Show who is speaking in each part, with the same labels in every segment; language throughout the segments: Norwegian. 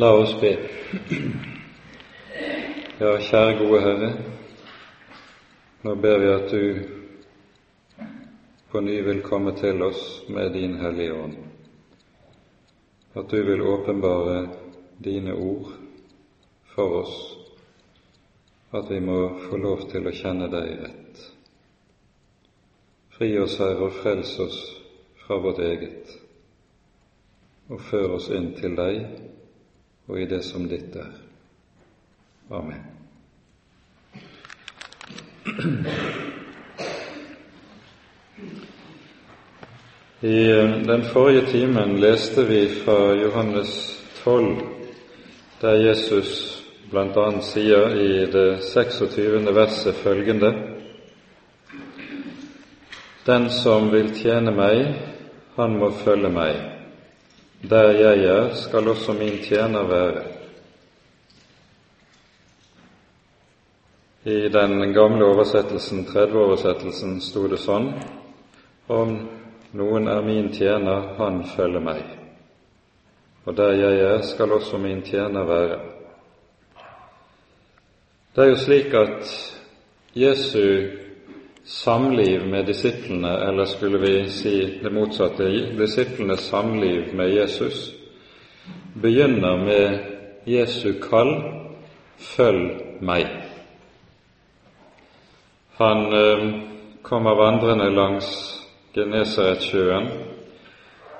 Speaker 1: La oss be. Ja, kjære gode Herre, nå ber vi at du på ny vil komme til oss med din Hellige Ånd, at du vil åpenbare dine ord for oss, at vi må få lov til å kjenne deg rett. Fri oss, Herre, og frels oss fra vårt eget, og før oss inn til deg og i det som ditt er. Amen. I eh, den forrige timen leste vi fra Johannes 12, der Jesus bl.a. sier i det 26. verset følgende Den som vil tjene meg, han må følge meg. Der jeg er, skal også min tjener være. I den gamle oversettelsen, 30-oversettelsen, sto det sånn om noen er min tjener, han følger meg. Og der jeg er, skal også min tjener være. Det er jo slik at Jesu samliv med disiplene, eller skulle vi si det motsatte, disiplenes samliv med Jesus, begynner med Jesu kall 'følg meg'. Han eh, kommer vandrende langs Genesaretsjøen,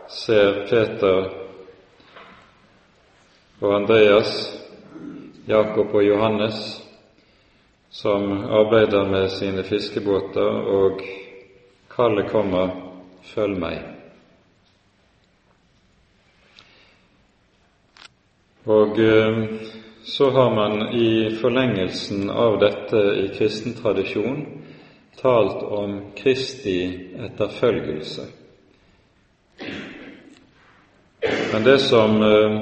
Speaker 1: ser Peter og Andreas, Jakob og Johannes som arbeider med sine fiskebåter, og kallet kommer 'følg meg'. Og eh, så har man i forlengelsen av dette i kristen tradisjon talt om Kristi etterfølgelse. Men det som eh,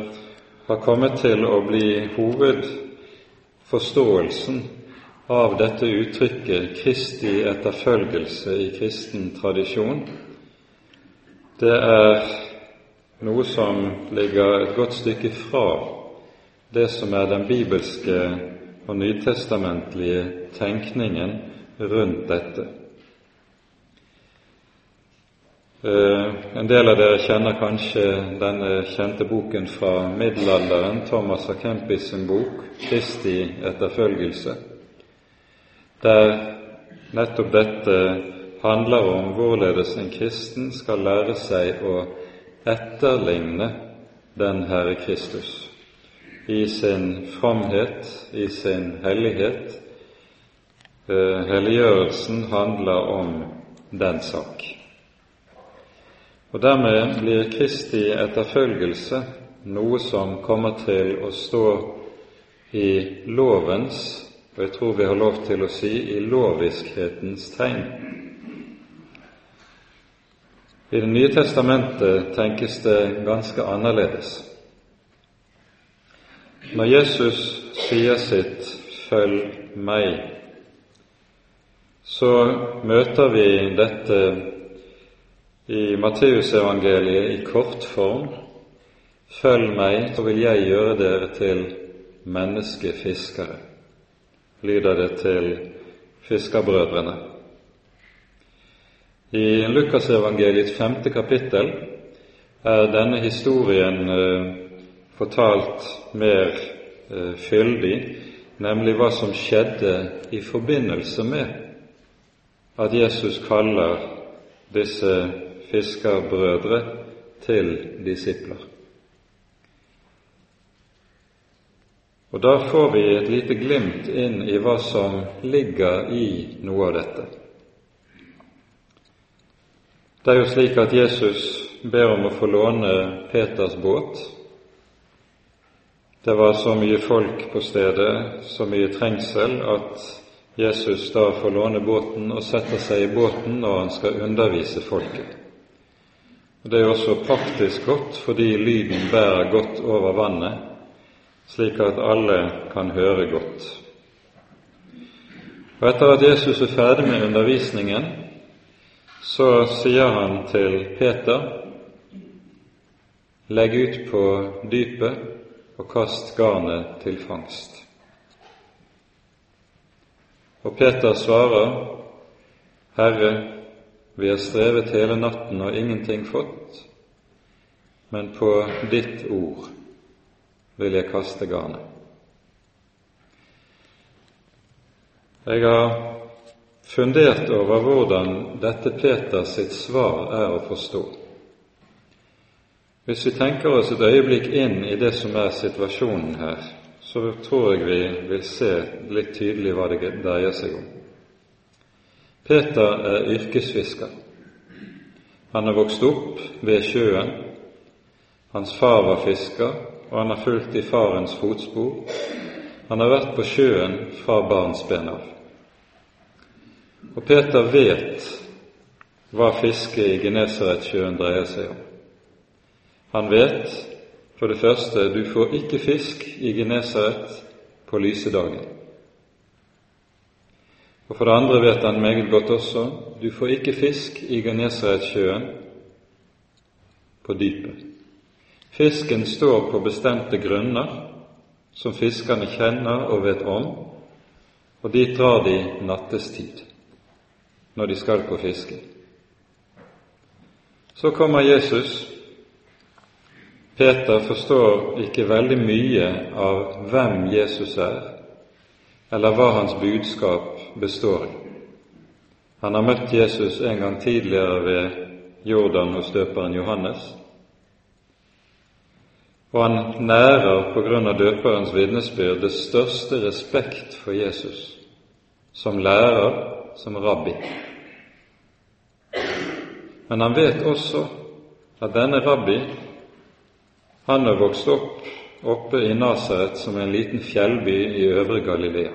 Speaker 1: har kommet til å bli hovedforståelsen av dette uttrykket Kristi etterfølgelse i kristen tradisjon, det er noe som ligger et godt stykke fra det som er den bibelske og nytestamentlige tenkningen rundt dette. Eh, en del av dere kjenner kanskje denne kjente boken fra middelalderen, Thomas A. Kempis bok 'Kristi etterfølgelse' der nettopp dette handler om hvorledes en kristen skal lære seg å etterligne den Herre Kristus i sin fromhet, i sin hellighet. Eh, helliggjørelsen handler om den sak. Og Dermed blir Kristi etterfølgelse noe som kommer til å stå i lovens og jeg tror vi har lov til å si i loviskhetens tegn. I Det nye testamentet tenkes det ganske annerledes. Når Jesus sier sitt 'følg meg', så møter vi dette i Matteusevangeliet i kort form. 'Følg meg, så vil jeg gjøre dere til menneskefiskere' lyder det til fiskerbrødrene. I Lukasevangeliets femte kapittel er denne historien eh, fortalt mer eh, fyldig, nemlig hva som skjedde i forbindelse med at Jesus kaller disse fiskerbrødre til disipler. Og Da får vi et lite glimt inn i hva som ligger i noe av dette. Det er jo slik at Jesus ber om å få låne Peters båt. Det var så mye folk på stedet, så mye trengsel, at Jesus da får låne båten og setter seg i båten når han skal undervise folket. Og Det er også praktisk godt fordi lyden bærer godt over vannet, slik at alle kan høre godt. Og Etter at Jesus er ferdig med undervisningen, så sier han til Peter, legg ut på dypet og kast garnet til fangst. Og Peter svarer, Herre, vi har strevet hele natten og ingenting fått, men på ditt ord vil jeg kaste garnet. Jeg har fundert over hvordan dette Peters sitt svar er å forstå. Hvis vi tenker oss et øyeblikk inn i det som er situasjonen her, så tror jeg vi vil se litt tydelig hva det dreier seg om. Peter er yrkesfisker. Han er vokst opp ved sjøen. Hans far var fisker, og han har fulgt i farens fotspor. Han har vært på sjøen fra barnsben av. Og Peter vet hva fisket i Genesaretsjøen dreier seg om. Han vet for det første du får ikke fisk i Genesaret på lysedagen. Og for det andre vet han meget godt også du får ikke fisk i Genesaretsjøen på dypet. Fisken står på bestemte grunner som fiskerne kjenner og vet om, og dit drar de nattestid når de skal på fiske. Så kommer Jesus. Peter forstår ikke veldig mye av hvem Jesus er, eller hva hans budskap består i. Han har møtt Jesus en gang tidligere ved Jordan hos døperen Johannes, og han nærer på grunn av døperens vitnesbyrd det største respekt for Jesus som lærer, som rabbi. Men han vet også at denne rabbi han er vokst opp oppe i Nasaret som en liten fjellby i Øvre Galilea.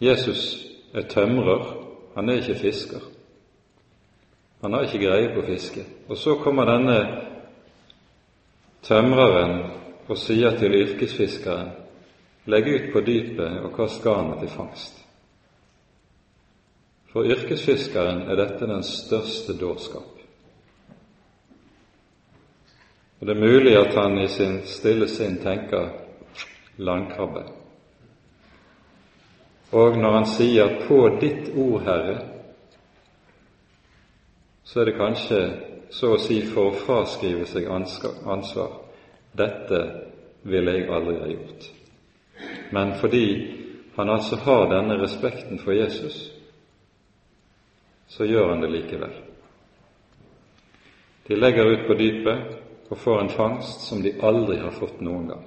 Speaker 1: Jesus er tømrer, han er ikke fisker. Han har ikke greie på fiske. Og så kommer denne tømreren og sier til yrkesfiskeren legg ut på dypet og kast garnet til fangst. For yrkesfiskeren er dette den største dårskap. Og Det er mulig at han i sin stille sinn tenker landkrabbe. Og når han sier 'på ditt ord, Herre', så er det kanskje så å si for å fraskrive seg ansvar. Dette ville jeg aldri ha gjort. Men fordi han altså har denne respekten for Jesus, så gjør han det likevel. De legger ut på dypet og får en fangst som de aldri har fått noen gang.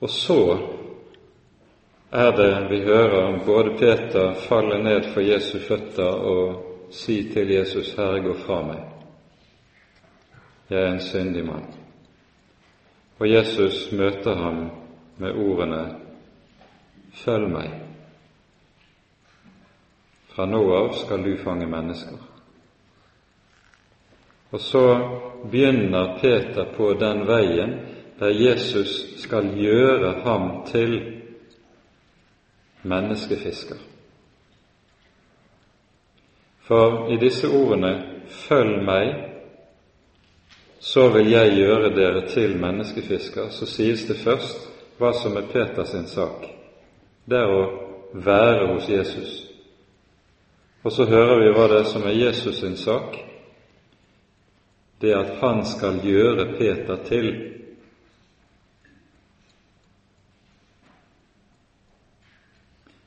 Speaker 1: Og så er det vi hører både Peter falle ned for Jesu føtter og si til Jesus, Herre, gå fra meg. Jeg er en syndig mann. Og Jesus møter ham med ordene Følg meg. Fra nå av skal du fange mennesker. Og så begynner Peter på den veien der Jesus skal gjøre ham til menneskefisker. For i disse ordene 'følg meg', så vil jeg gjøre dere til menneskefisker, så sies det først hva som er Peters sak det er å være hos Jesus. Og så hører vi hva det er som er Jesus sin sak. Det at han skal gjøre Peter til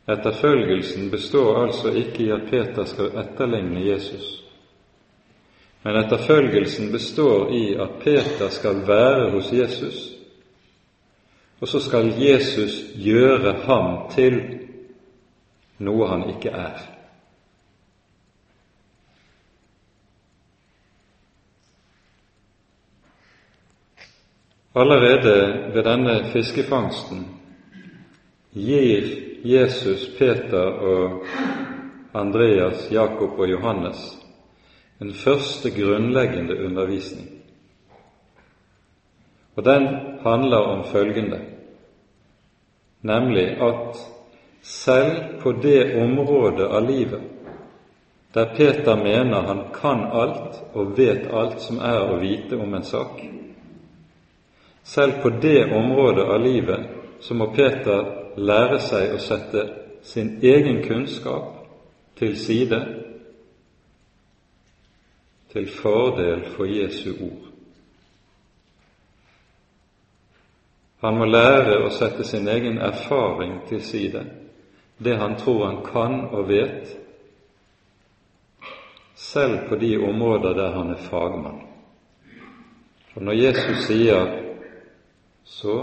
Speaker 1: Etterfølgelsen består altså ikke i at Peter skal etterligne Jesus, men etterfølgelsen består i at Peter skal være hos Jesus og så skal Jesus gjøre ham til noe han ikke er. Allerede ved denne fiskefangsten gir Jesus Peter og Andreas, Jakob og Johannes en første grunnleggende undervisning. Og den handler om følgende, nemlig at selv på det området av livet der Peter mener han kan alt og vet alt som er å vite om en sak. Selv på det området av livet så må Peter lære seg å sette sin egen kunnskap til side til fordel for Jesu ord. Han må lære å sette sin egen erfaring til side, det han tror han kan og vet, selv på de områder der han er fagmann. For når Jesus sier så,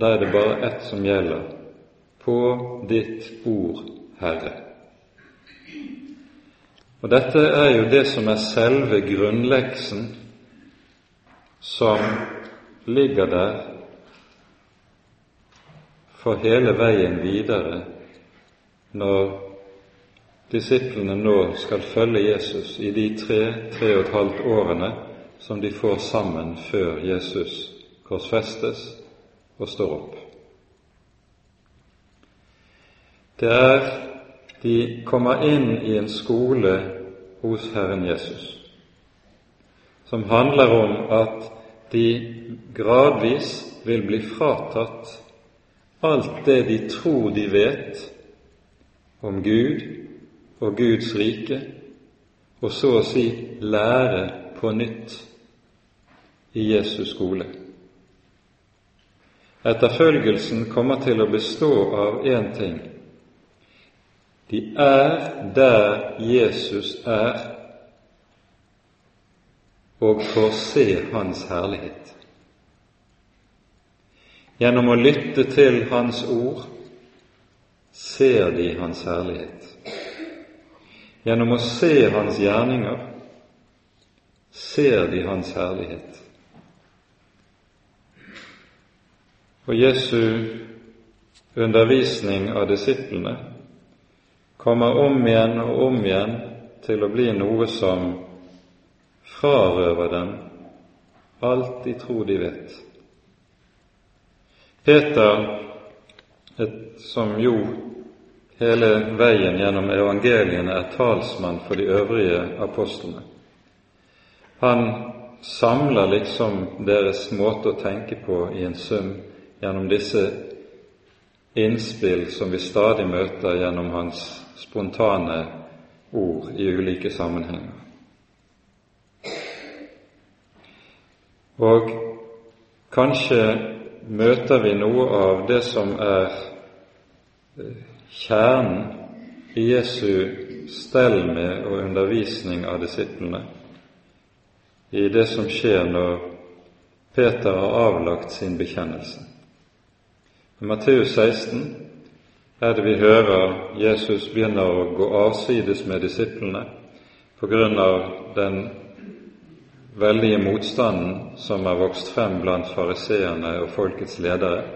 Speaker 1: da er det bare ett som gjelder på ditt ord, Herre. Og dette er jo det som er selve grunnleksen som ligger der for hele veien videre når disiplene nå skal følge Jesus i de tre, tre og et halvt årene som de får sammen før Jesus korsfestes og står opp. Det er de kommer inn i en skole hos Herren Jesus, som handler om at de gradvis vil bli fratatt alt det de tror de vet om Gud og Guds rike, og så å si lære på nytt i Jesus skole. Etterfølgelsen kommer til å bestå av én ting. De er der Jesus er, og får se Hans herlighet. Gjennom å lytte til Hans ord ser de Hans herlighet. Gjennom å se Hans gjerninger ser de Hans herlighet. Og Jesu undervisning av disiplene kommer om igjen og om igjen til å bli noe som frarøver dem alt de tror de vet. Peter, et, som jo hele veien gjennom evangeliene er talsmann for de øvrige apostlene. Han samler liksom deres måte å tenke på i en sum gjennom disse innspill som vi stadig møter gjennom hans spontane ord i ulike sammenhenger. Og kanskje møter vi noe av det som er eh, kjernen i Jesu stell med og undervisning av disiplene i det som skjer når Peter har avlagt sin bekjennelse. I Matteus 16 er det vi hører Jesus begynner å gå avsides med disiplene på grunn av den veldige motstanden som er vokst frem blant fariseerne og folkets ledere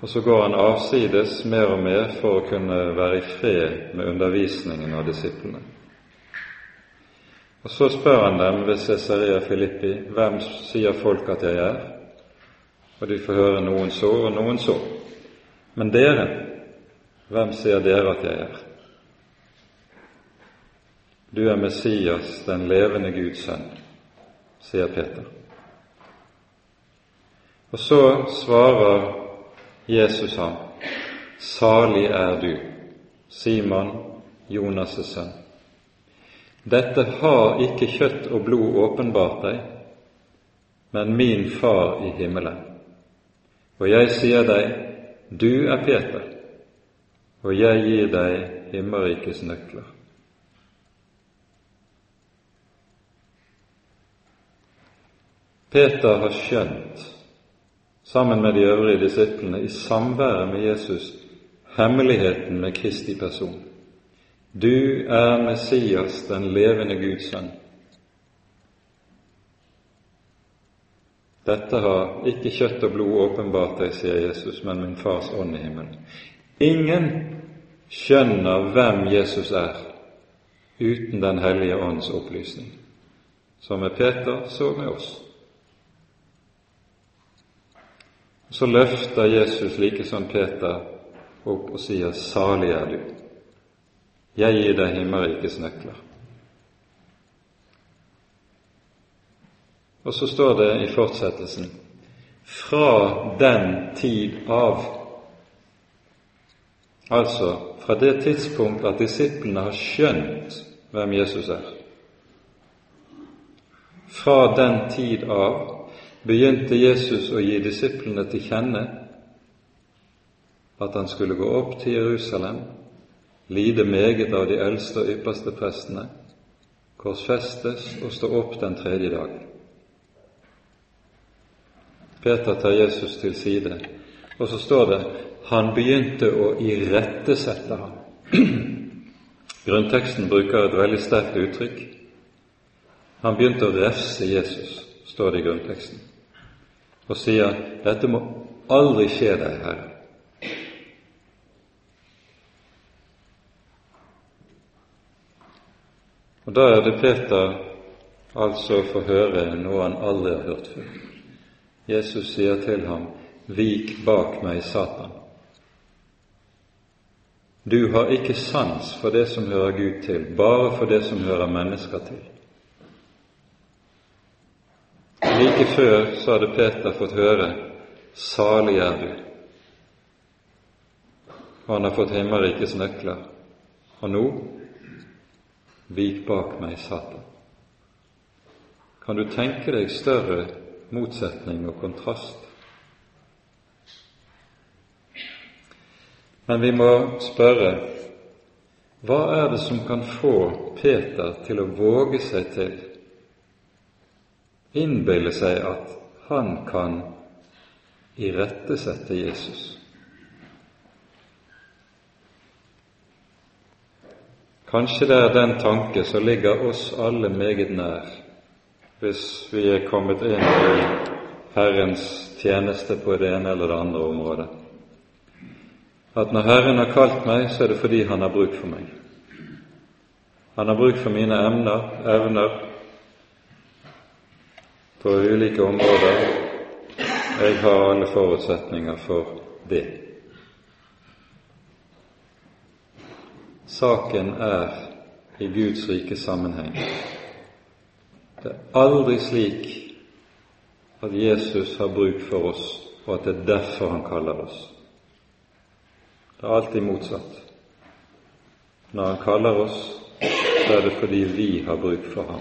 Speaker 1: og så går han avsides mer og mer for å kunne være i fred med undervisningen av disiplene. Og Så spør han dem ved Cesarea Filippi hvem sier folk at jeg er? Og de får høre noen så og noen så. Men dere, hvem sier dere at jeg er? Du er Messias, den levende Guds sønn, sier Peter. Og så svarer Jesus ham, Salig er du, Simon, Jonas' sønn. Dette har ikke kjøtt og blod åpenbart deg, men min Far i himmelen. Og jeg sier deg, du er Peter, og jeg gir deg himmelrikets nøkler. Peter har skjønt sammen med de øvrige disiplene i samværet med Jesus hemmeligheten med Kristi person. Du er Messias, den levende Guds sønn. Dette har ikke kjøtt og blod åpenbart deg, sier Jesus, men min Fars ånd i himmelen. Ingen skjønner hvem Jesus er uten Den hellige ånds opplysning. Som med Peter, så med oss. Så løfter Jesus like som Peter opp og sier 'Salig er du'. jeg gir deg himmelrikets nøkler. Og så står det i fortsettelsen fra den tid av. Altså fra det tidspunkt at disiplene har skjønt hvem Jesus er. Fra den tid av begynte Jesus å gi disiplene til kjenne at han skulle gå opp til Jerusalem, lide meget av de eldste og ypperste prestene, korsfestes og stå opp den tredje dag. Peter tar Jesus til side, og så står det han begynte å irettesette ham. Grunnteksten bruker et veldig sterkt uttrykk. Han begynte å refse Jesus, står det i grunnteksten, og sier dette må aldri skje deg, Herre. Og Da er det Peter altså får høre noe han aldri har hørt før. Jesus sier til ham, Vik bak meg, Satan. Du har ikke sans for det som hører Gud til, bare for det som hører mennesker til. Like før så hadde Peter fått høre Salig er du. Og han har fått himmelrikets nøkler. Og nå Vik bak meg, Satan. Kan du tenke deg større motsetning og kontrast? Men vi må spørre hva er det som kan få Peter til å våge seg til, innbille seg at han kan irettesette Jesus? Kanskje det er den tanke som ligger oss alle meget nær, hvis vi er kommet inn i Herrens tjeneste på det ene eller det andre området. At når Herren har kalt meg, så er det fordi Han har bruk for meg. Han har bruk for mine emner, evner, på ulike områder. Jeg har alle forutsetninger for det. Saken er i Guds rike sammenheng. Det er aldri slik at Jesus har bruk for oss, og at det er derfor han kaller oss. Det er alltid motsatt. Når han kaller oss, så er det fordi vi har bruk for ham.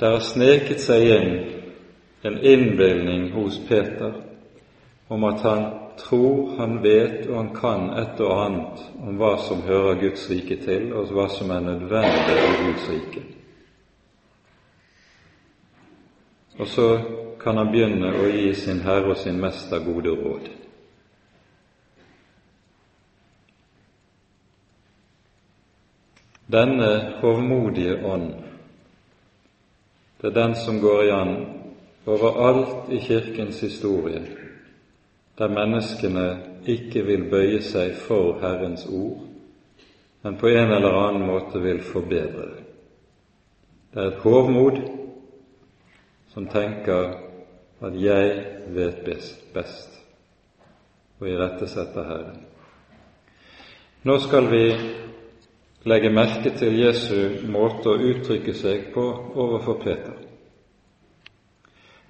Speaker 1: Det har sneket seg inn en innbilning hos Peter om at han tror han vet og han kan et og annet om hva som hører Guds rike til, og hva som er nødvendig i Guds rike. Og så kan han begynne å gi sin Herre og sin Mester gode råd. Denne hovmodige ånd, det er den som går igjen overalt i Kirkens historie, der menneskene ikke vil bøye seg for Herrens ord, men på en eller annen måte vil forbedre det. Det er et hovmod som tenker at 'jeg vet best', og irettesetter Herren. Nå skal vi legge merke til Jesu måte å uttrykke seg på overfor Peter.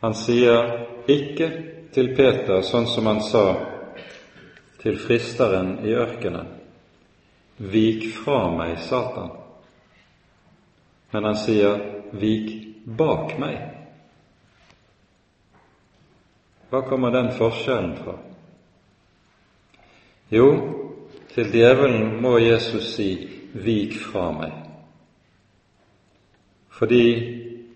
Speaker 1: Han sier ikke til Peter sånn som han sa til fristeren i ørkenen Vik fra meg, Satan. Men han sier, Vik bak meg. Hva kommer den forskjellen fra? Jo, til djevelen må Jesus si, Vik fra meg. Fordi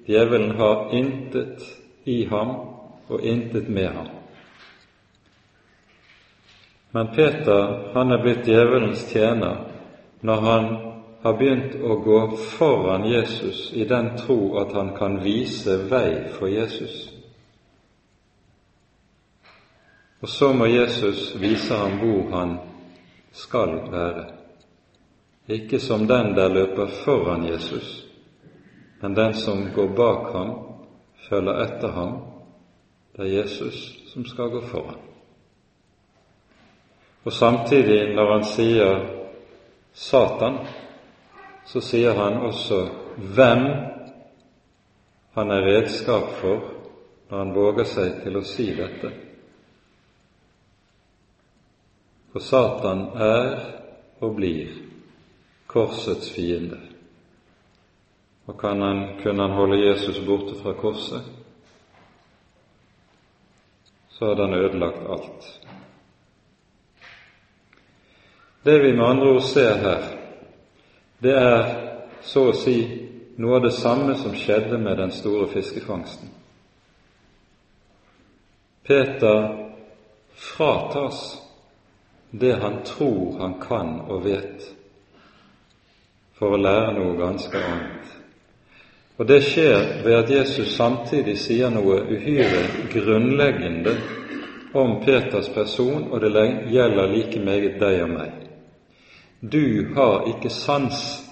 Speaker 1: djevelen har intet i ham og intet med ham. Men Peter han er blitt djevelens tjener når han har begynt å gå foran Jesus i den tro at han kan vise vei for Jesus. Og så må Jesus vise ham hvor han skal være. Ikke som den der løper foran Jesus, men den som går bak ham, følger etter ham det er Jesus som skal gå foran. Og samtidig, når han sier Satan, så sier han også hvem han er redskap for når han våger seg til å si dette. For Satan er og blir korsets fiende. Og kan han, kunne han holde Jesus borte fra korset, så hadde han ødelagt alt. Det vi med andre ord ser her, det er så å si noe av det samme som skjedde med den store fiskefangsten. Peter fratas det han tror han kan og vet, for å lære noe ganske annet. Og det skjer ved at Jesus samtidig sier noe uhyre grunnleggende om Peters person, og det gjelder like meget deg og meg. Du har ikke sans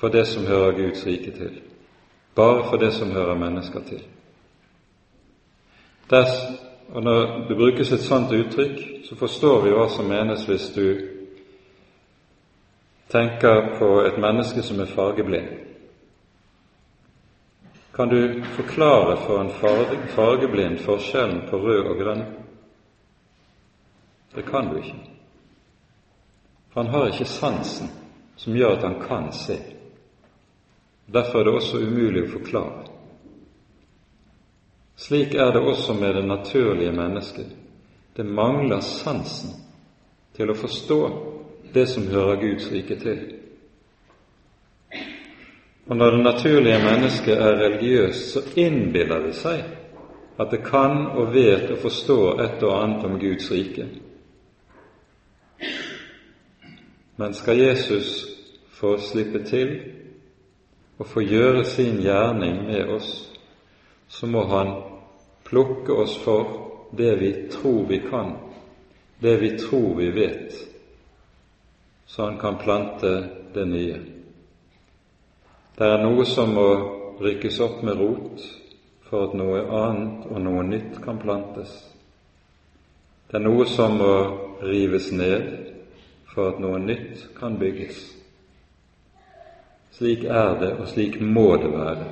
Speaker 1: for det som hører Guds rike til, bare for det som hører mennesker til. Des, og Når det brukes et sånt uttrykk, så forstår vi hva som menes hvis du tenker på et menneske som er fargeblind. Kan du forklare for en fargeblind forskjellen på rød og grønn? Det kan du ikke. For han har ikke sansen som gjør at han kan se. Derfor er det også umulig å forklare. Slik er det også med det naturlige mennesket. Det mangler sansen til å forstå det som hører Guds rike til. Og når det naturlige mennesket er religiøst, så innbiller det seg at det kan og vet og forstår et og annet om Guds rike. Men skal Jesus få slippe til og få gjøre sin gjerning med oss, så må Han plukke oss for det vi tror vi kan, det vi tror vi vet, så Han kan plante det nye. Det er noe som må rykkes opp med rot for at noe annet og noe nytt kan plantes. Det er noe som må rives ned for at noe nytt kan bygges. Slik er det, og slik må det være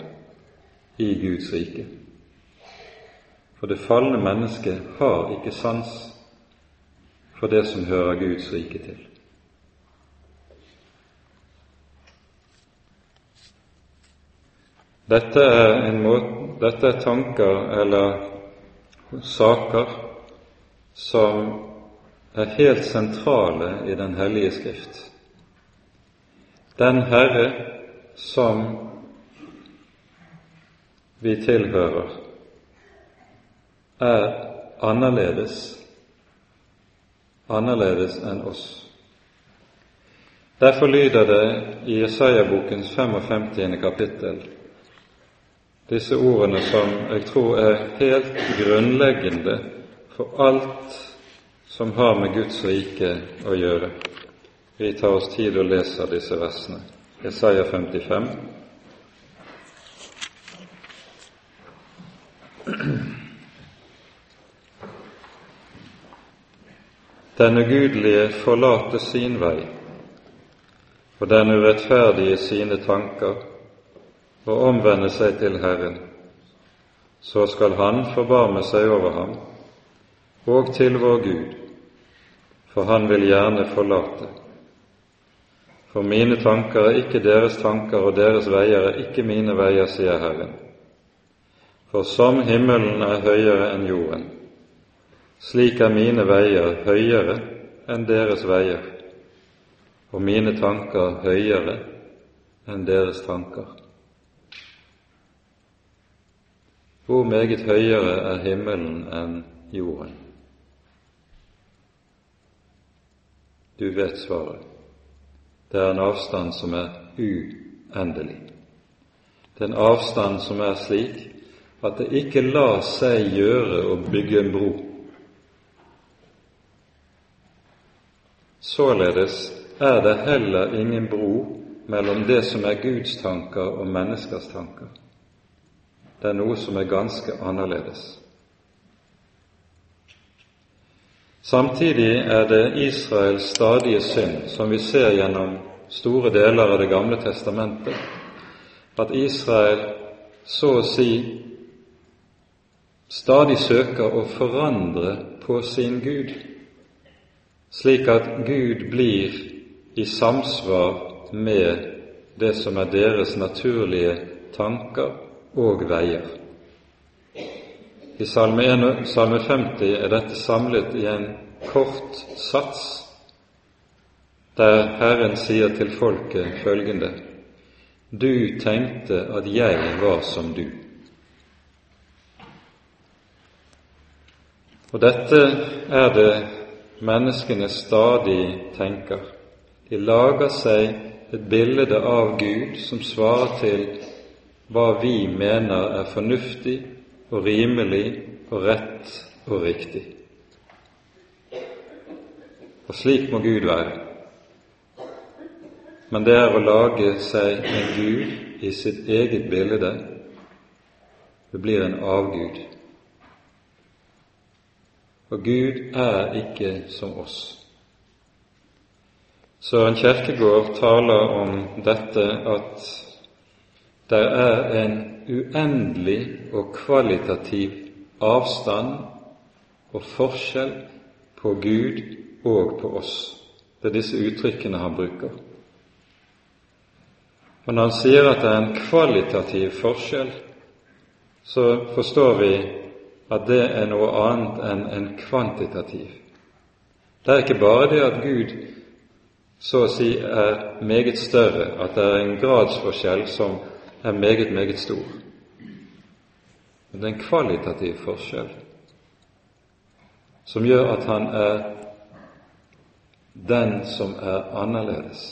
Speaker 1: i Guds rike. For det falne mennesket har ikke sans for det som hører Guds rike til. Dette er, måte, dette er tanker eller saker som er helt sentrale i Den hellige Skrift. Den Herre som vi tilhører, er annerledes, annerledes enn oss. Derfor lyder det i Jesaja-bokens 55. kapittel disse ordene som jeg tror er helt grunnleggende for alt som har med Guds rike å gjøre. Vi tar oss tid og leser disse versene. Jesaja 55. Den ugudelige forlater sin vei, og den urettferdige sine tanker og omvende seg til Herren, så skal Han forbarme seg over ham og til vår Gud, for Han vil gjerne forlate. For mine tanker er ikke deres tanker, og deres veier er ikke mine veier, sier Herren. For som himmelen er høyere enn jorden, slik er mine veier høyere enn deres veier, og mine tanker høyere enn deres tanker. Hvor meget høyere er himmelen enn jorden? Du vet svaret. Det er en avstand som er uendelig. Det er en avstand som er slik at det ikke lar seg gjøre å bygge en bro. Således er det heller ingen bro mellom det som er Guds tanker og menneskers tanker. Det er noe som er ganske annerledes. Samtidig er det Israels stadige synd, som vi ser gjennom store deler av Det gamle testamentet, at Israel så å si stadig søker å forandre på sin Gud, slik at Gud blir i samsvar med det som er deres naturlige tanker og veier. I Salme, 1, salme 50 er dette samlet i en kort sats, der Herren sier til folket følgende Du tenkte at jeg var som du. Og dette er det menneskene stadig tenker. De lager seg et bilde av Gud som svarer til hva vi mener er fornuftig og rimelig og rett og riktig. Og slik må Gud være. Men det er å lage seg en Gud i sitt eget bilde. Det blir en avgud. Og Gud er ikke som oss. Søren Kjerkegård taler om dette at det er en uendelig og kvalitativ avstand og forskjell på Gud og på oss. Det er disse uttrykkene han bruker. Og når han sier at det er en kvalitativ forskjell, så forstår vi at det er noe annet enn en kvantitativ. Det er ikke bare det at Gud så å si er meget større, at det er en gradsforskjell som er meget, meget stor. Men det er en kvalitativ forskjell som gjør at han er den som er annerledes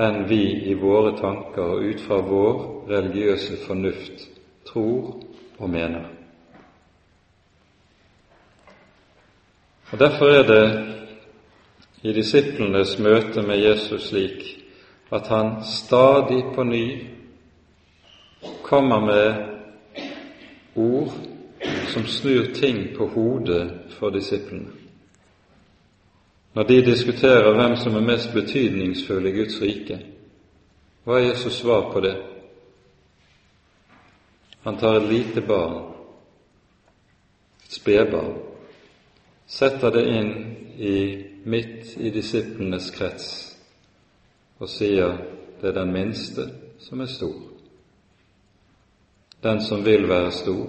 Speaker 1: enn vi i våre tanker og ut fra vår religiøse fornuft tror og mener. Og Derfor er det i disiplenes møte med Jesus slik at han stadig på ny kommer med ord som snur ting på hodet for disiplene. Når de diskuterer hvem som er mest betydningsfull i Guds rike, hva er Jesus svar på det? Han tar et lite barn, et spedbarn, setter det inn i midt i disiplenes krets og sier det er den minste som er stor. Den som vil være stor,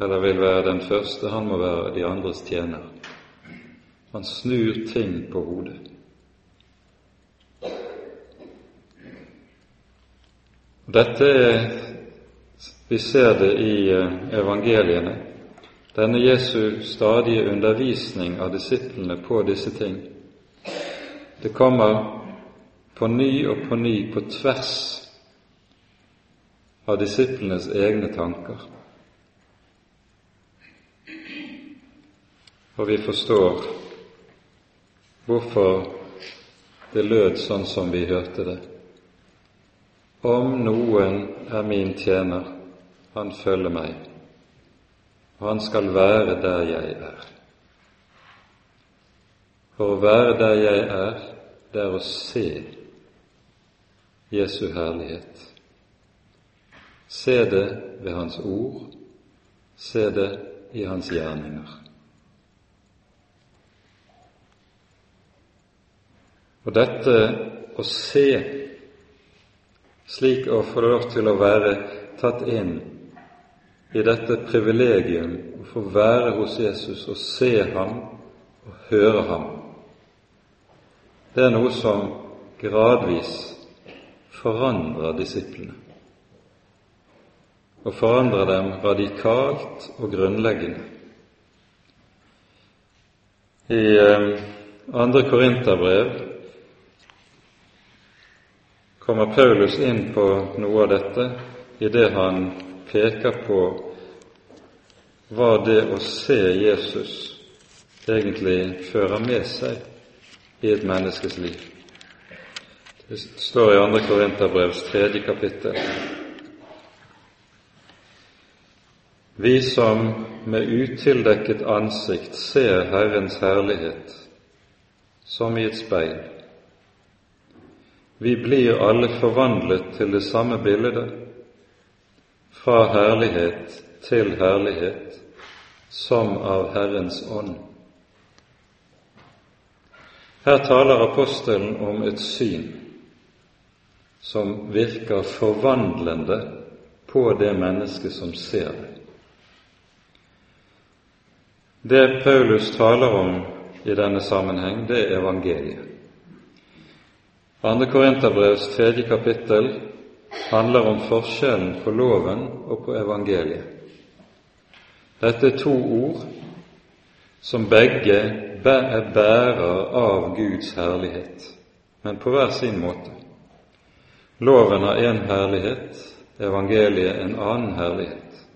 Speaker 1: eller vil være den første, han må være de andres tjener. Han snur ting på hodet. Dette er Vi ser det i eh, evangeliene denne Jesu stadige undervisning av disiplene på disse ting. Det kommer på ny og på ny på tvers av disiplenes egne tanker. Og vi forstår hvorfor det lød sånn som vi hørte det. Om noen er min tjener, han følger meg og han skal være der jeg er. For å være der jeg er, det er å se Jesu herlighet. Se det ved Hans ord, se det i Hans gjerninger. Og dette å se, slik å få lov til å være tatt inn i dette privilegium å få være hos Jesus og se ham og høre ham. Det er noe som gradvis forandrer disiplene, og forandrer dem radikalt og grunnleggende. I eh, andre Korinterbrev kommer Paulus inn på noe av dette i det han peker på hva det å se Jesus egentlig fører med seg i et menneskes liv. Det står i 2. Korinterbrevs tredje kapittel. Vi som med utildekket ansikt ser Herrens herlighet som i et speil. Vi blir alle forvandlet til det samme bildet, fra herlighet til herlighet, som av Herrens ånd. Her taler apostelen om et syn som virker forvandlende på det mennesket som ser det. Det Paulus taler om i denne sammenheng, det er evangeliet. Andre Korinterbrevs tredje kapittel handler om forskjellen på loven og på evangeliet. Dette er to ord som begge er bærer av Guds herlighet, men på hver sin måte. Loven har én herlighet, evangeliet en annen herlighet.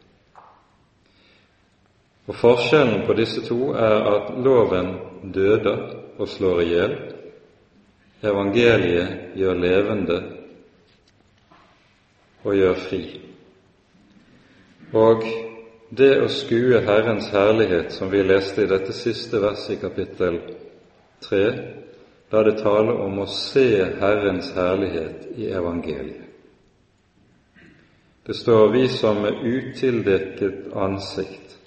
Speaker 1: Og Forskjellen på disse to er at loven døder og slår i hjel, evangeliet gjør levende og gjør fri. Og det å skue Herrens herlighet, som vi leste i dette siste verset i kapittel 3, da det taler om å se Herrens herlighet i evangeliet. Det står 'vi som med utildekket ansikt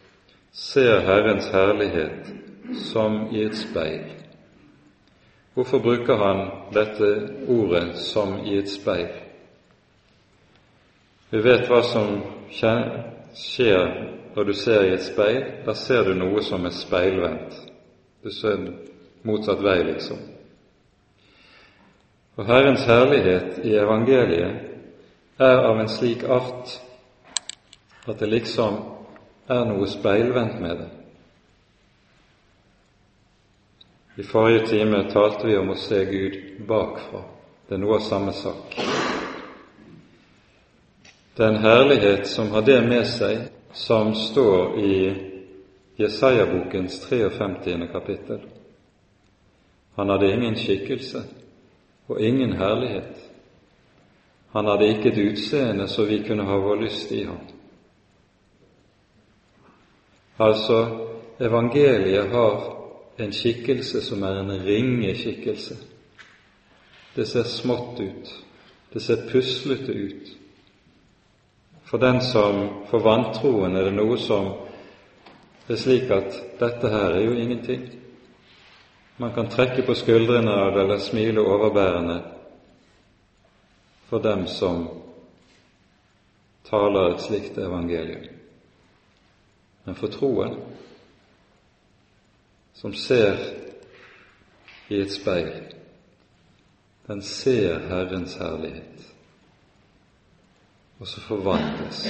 Speaker 1: ser Herrens herlighet som i et speil'. Hvorfor bruker han dette ordet 'som i et speil'? Vi vet hva som skjer når du ser i et speil. Da ser du noe som er speilvendt. Du ser motsatt vei, liksom. Og Herrens herlighet i evangeliet er av en slik art at det liksom er noe speilvendt med det. I forrige time talte vi om å se Gud bakfra. Det er noe av samme sak. Det er en herlighet som har det med seg som står i Jesaja-bokens 53. kapittel. Han hadde ingen skikkelse og ingen herlighet. Han hadde ikke et utseende så vi kunne ha vår lyst i ham. Altså, evangeliet har en skikkelse som er en ringe skikkelse. Det ser smått ut, det ser puslete ut, for den som for vantroen er det noe som er slik at dette her er jo ingenting. Man kan trekke på skuldrene av det eller smile overbærende for dem som taler et slikt evangelium. Men for troen, som ser i et speil, den ser Herrens herlighet og så forvandles.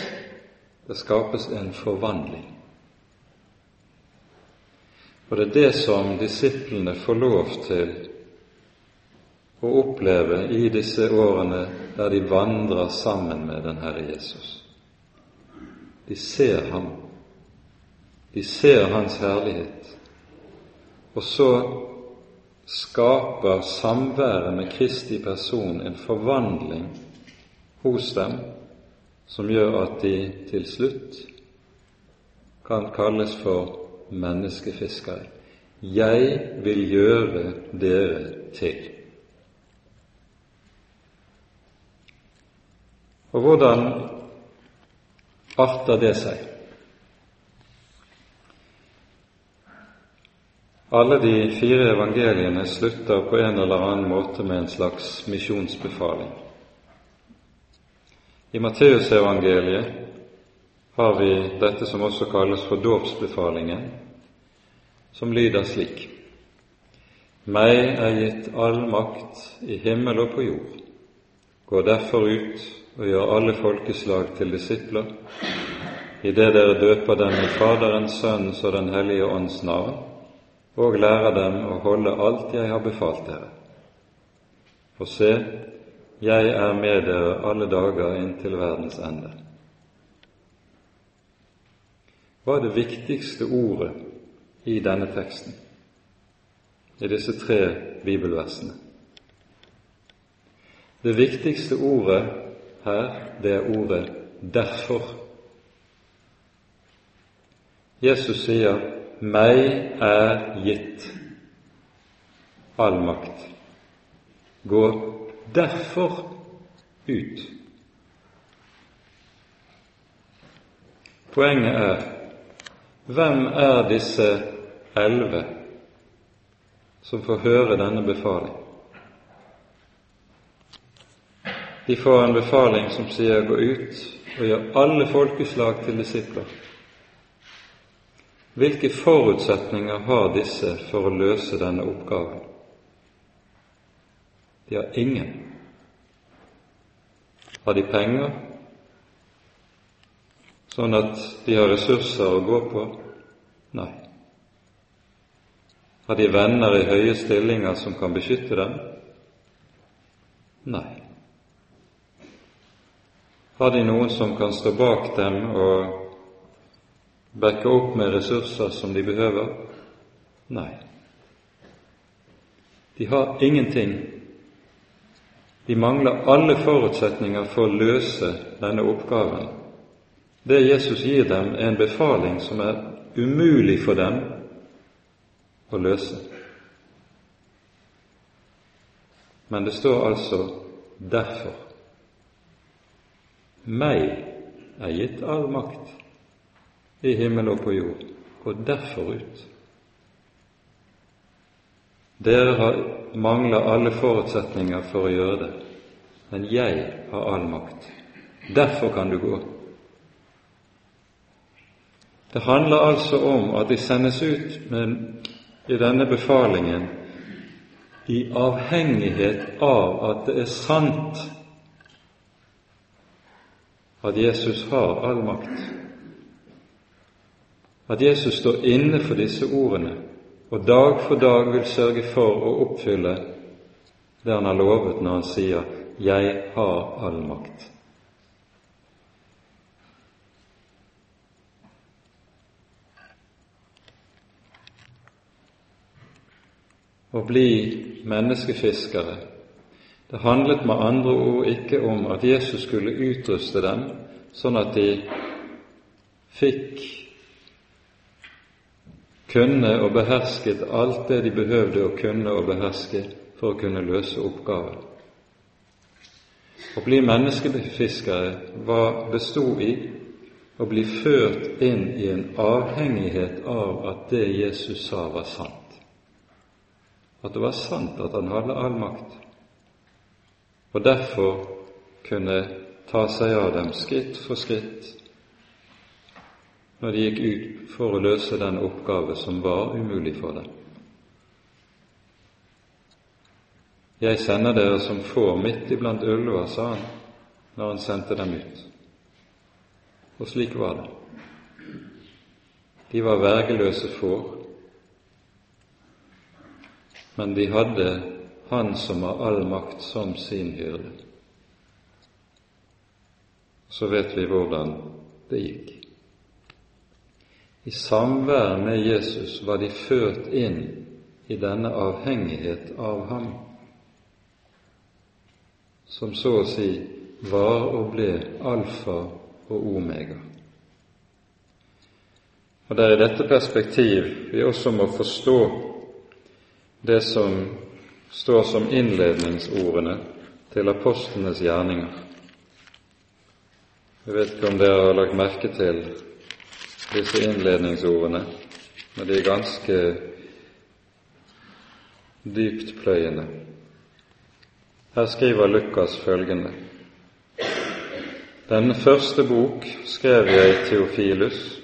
Speaker 1: Det skapes en forvandling. Og det er det som disiplene får lov til å oppleve i disse årene der de vandrer sammen med den Herre Jesus. De ser ham. De ser Hans herlighet. Og så skaper samværet med Kristi person en forvandling hos dem som gjør at de til slutt kan kalles for menneskefiskere. Jeg vil gjøre dere til. Og hvordan arter det seg? Alle de fire evangeliene slutter på en eller annen måte med en slags misjonsbefaling. I Matteusevangeliet har vi dette som også kalles for dåpsbefalingen, som lyder slik:" Meg er gitt all makt i himmel og på jord. Gå derfor ut og gjør alle folkeslag til disipler, idet dere døper dem i Faderens, Sønnens og Den hellige ånds navn, og lærer dem å holde alt jeg har befalt dere. For se, jeg er med dere alle dager inntil verdens ende. Hva er det viktigste ordet i denne teksten, i disse tre bibelversene? Det viktigste ordet her, det er ordet 'derfor'. Jesus sier 'meg er gitt all makt'. Gå derfor ut. Poenget er hvem er disse elleve som får høre denne befaling? De får en befaling som sier 'gå ut og gjør alle folkeslag til disipler'. Hvilke forutsetninger har disse for å løse denne oppgaven? De har ingen. Har de penger, sånn at de har ressurser å gå på? Nei. Har de venner i høye stillinger som kan beskytte dem? Nei. Har de noen som kan stå bak dem og backe opp med ressurser som de behøver? Nei. De har ingenting. De mangler alle forutsetninger for å løse denne oppgaven. Det Jesus gir dem, er en befaling som er umulig for dem å løse. Men det står altså 'derfor'. Meg er gitt all makt i himmel og på jord. Gå derfor ut. Dere har mangler alle forutsetninger for å gjøre det, men jeg har all makt. Derfor kan du gå. Det handler altså om at de sendes ut med, i denne befalingen i avhengighet av at det er sant at Jesus har all makt, at Jesus står inne for disse ordene og dag for dag vil sørge for å oppfylle det han har lovet når han sier 'Jeg har all makt'. Å bli menneskefiskere det handlet med andre ord ikke om at Jesus skulle utruste dem sånn at de fikk kunne og behersket alt det de behøvde å kunne og beherske for å kunne løse oppgaven. Å bli menneskefiskere bestod i å bli ført inn i en avhengighet av at det Jesus sa, var sant. At det var sant at han hadde all makt og derfor kunne ta seg av dem skritt for skritt når de gikk ut for å løse den oppgave som var umulig for dem. Jeg sender dere som får midt iblant ulver, sa han når han sendte dem ut. Og slik var det. De var vergeløse får, men de hadde han som har all makt, som sin hyrde. Så vet vi hvordan det gikk. I samvær med Jesus var de ført inn i denne avhengighet av ham, som så å si var og ble alfa og omega. Og Det er i dette perspektiv vi også må forstå det som står som innledningsordene til apostlenes gjerninger. Jeg vet ikke om dere har lagt merke til disse innledningsordene, men de er ganske dyptpløyende. Her skriver Lukas følgende.: Den første bok skrev jeg Theofilus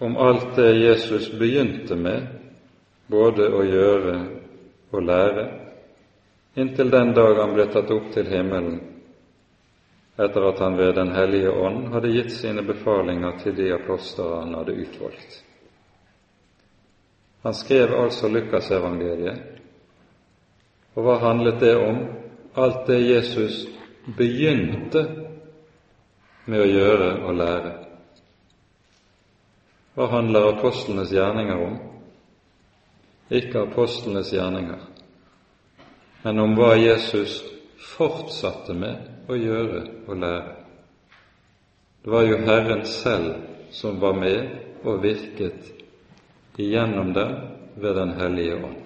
Speaker 1: om alt det Jesus begynte med både å gjøre og lære, inntil den dag han ble tatt opp til himmelen, etter at han ved Den hellige ånd hadde gitt sine befalinger til de apostler han hadde utvalgt. Han skrev altså Lukasevangeliet, og hva handlet det om? Alt det Jesus begynte med å gjøre og lære. Hva handler apostlenes gjerninger om? Ikke apostlenes gjerninger, men om hva Jesus fortsatte med å gjøre og lære. Det var jo Herren selv som var med og virket igjennom dem ved Den hellige ånd.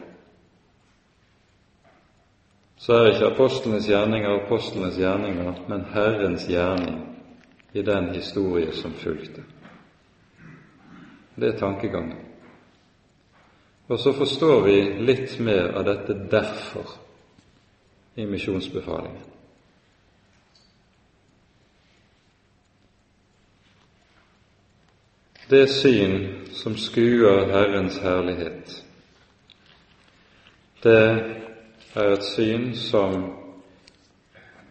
Speaker 1: Så er ikke apostlenes gjerninger apostlenes gjerninger, men Herrens gjerning i den historie som fulgte. Det er tankegangen. Og så forstår vi litt mer av dette 'derfor' i misjonsbefalingen. Det syn som skuer Herrens herlighet, det er et syn som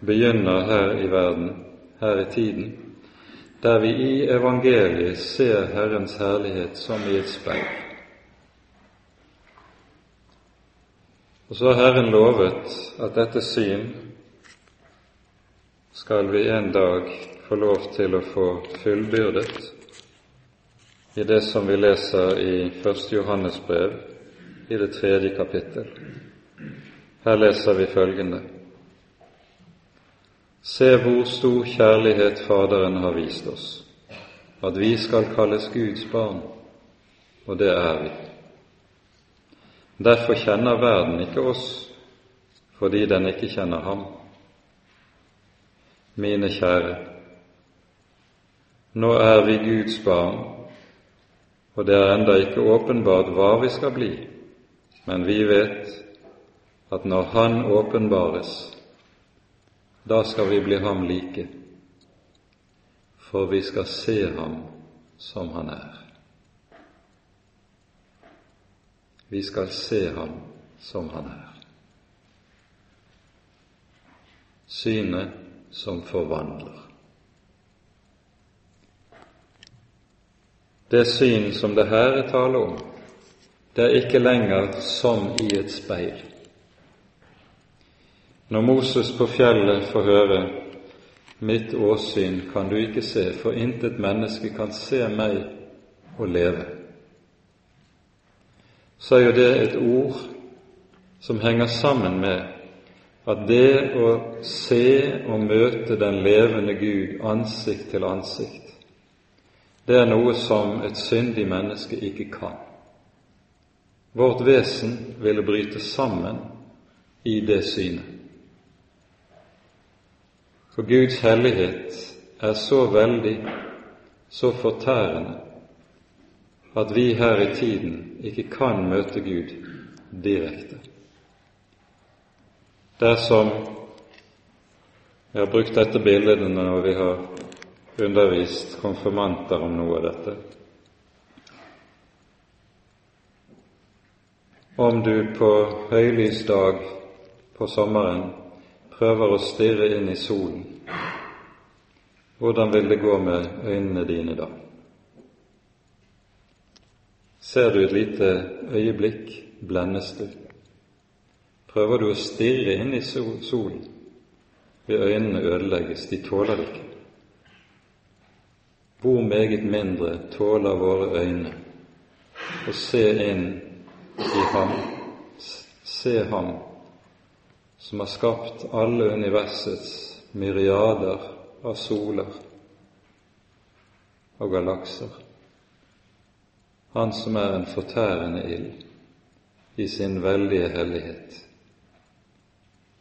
Speaker 1: begynner her i verden, her i tiden, der vi i evangeliet ser Herrens herlighet som i et speil. Og så har Herren lovet at dette syn skal vi en dag få lov til å få fullbyrdet i det som vi leser i 1. Johannes brev i det tredje kapittel. Her leser vi følgende Se hvor stor kjærlighet Faderen har vist oss, at vi skal kalles Guds barn, og det er vi. Derfor kjenner verden ikke oss, fordi den ikke kjenner ham. Mine kjære, nå er vi Guds barn, og det er enda ikke åpenbart hva vi skal bli, men vi vet at når Han åpenbares, da skal vi bli ham like, for vi skal se ham som han er. Vi skal se ham som han er. Synet som forvandler. Det syn som det her er tale om, det er ikke lenger som i et speil. Når Moses på fjellet får høre Mitt åsyn kan du ikke se, for intet menneske kan se meg og leve, så er jo det et ord som henger sammen med at det å se og møte den levende Gud ansikt til ansikt, det er noe som et syndig menneske ikke kan. Vårt vesen ville bryte sammen i det synet. For Guds hellighet er så veldig, så fortærende, at vi her i tiden ikke kan møte Gud direkte. Dersom jeg har brukt dette bildet når vi har undervist konfirmanter om noe av dette. Om du på høylys dag på sommeren prøver å stirre inn i solen, hvordan vil det gå med øynene dine da? Ser du et lite øyeblikk, blendes du. Prøver du å stirre inn i solen, vil øynene ødelegges, de tåler det ikke. Hvor meget mindre tåler våre øyne å se inn i ham, se ham som har skapt alle universets myriader av soler og galakser. Han som er en fortærende ild i sin veldige hellighet.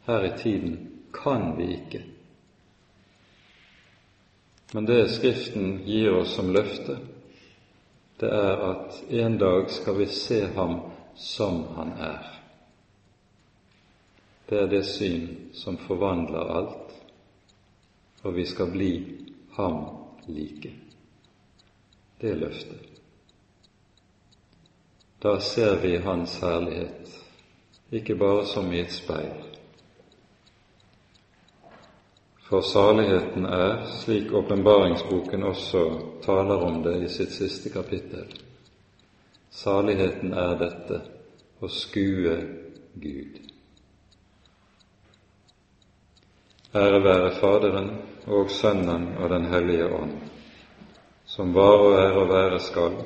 Speaker 1: Her i tiden kan vi ikke. Men det Skriften gir oss som løfte, det er at en dag skal vi se ham som han er det er det syn som forvandler alt, og vi skal bli ham like. Det er løftet. Da ser vi Hans herlighet, ikke bare som i et speil. For saligheten er, slik åpenbaringsboken også taler om det i sitt siste kapittel, saligheten er dette å skue Gud. Ære være Faderen og Sønnen og Den hellige ånd, som var og er og være skal,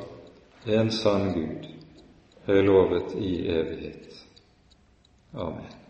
Speaker 1: en sann Gud, høylovet i evighet. Amen.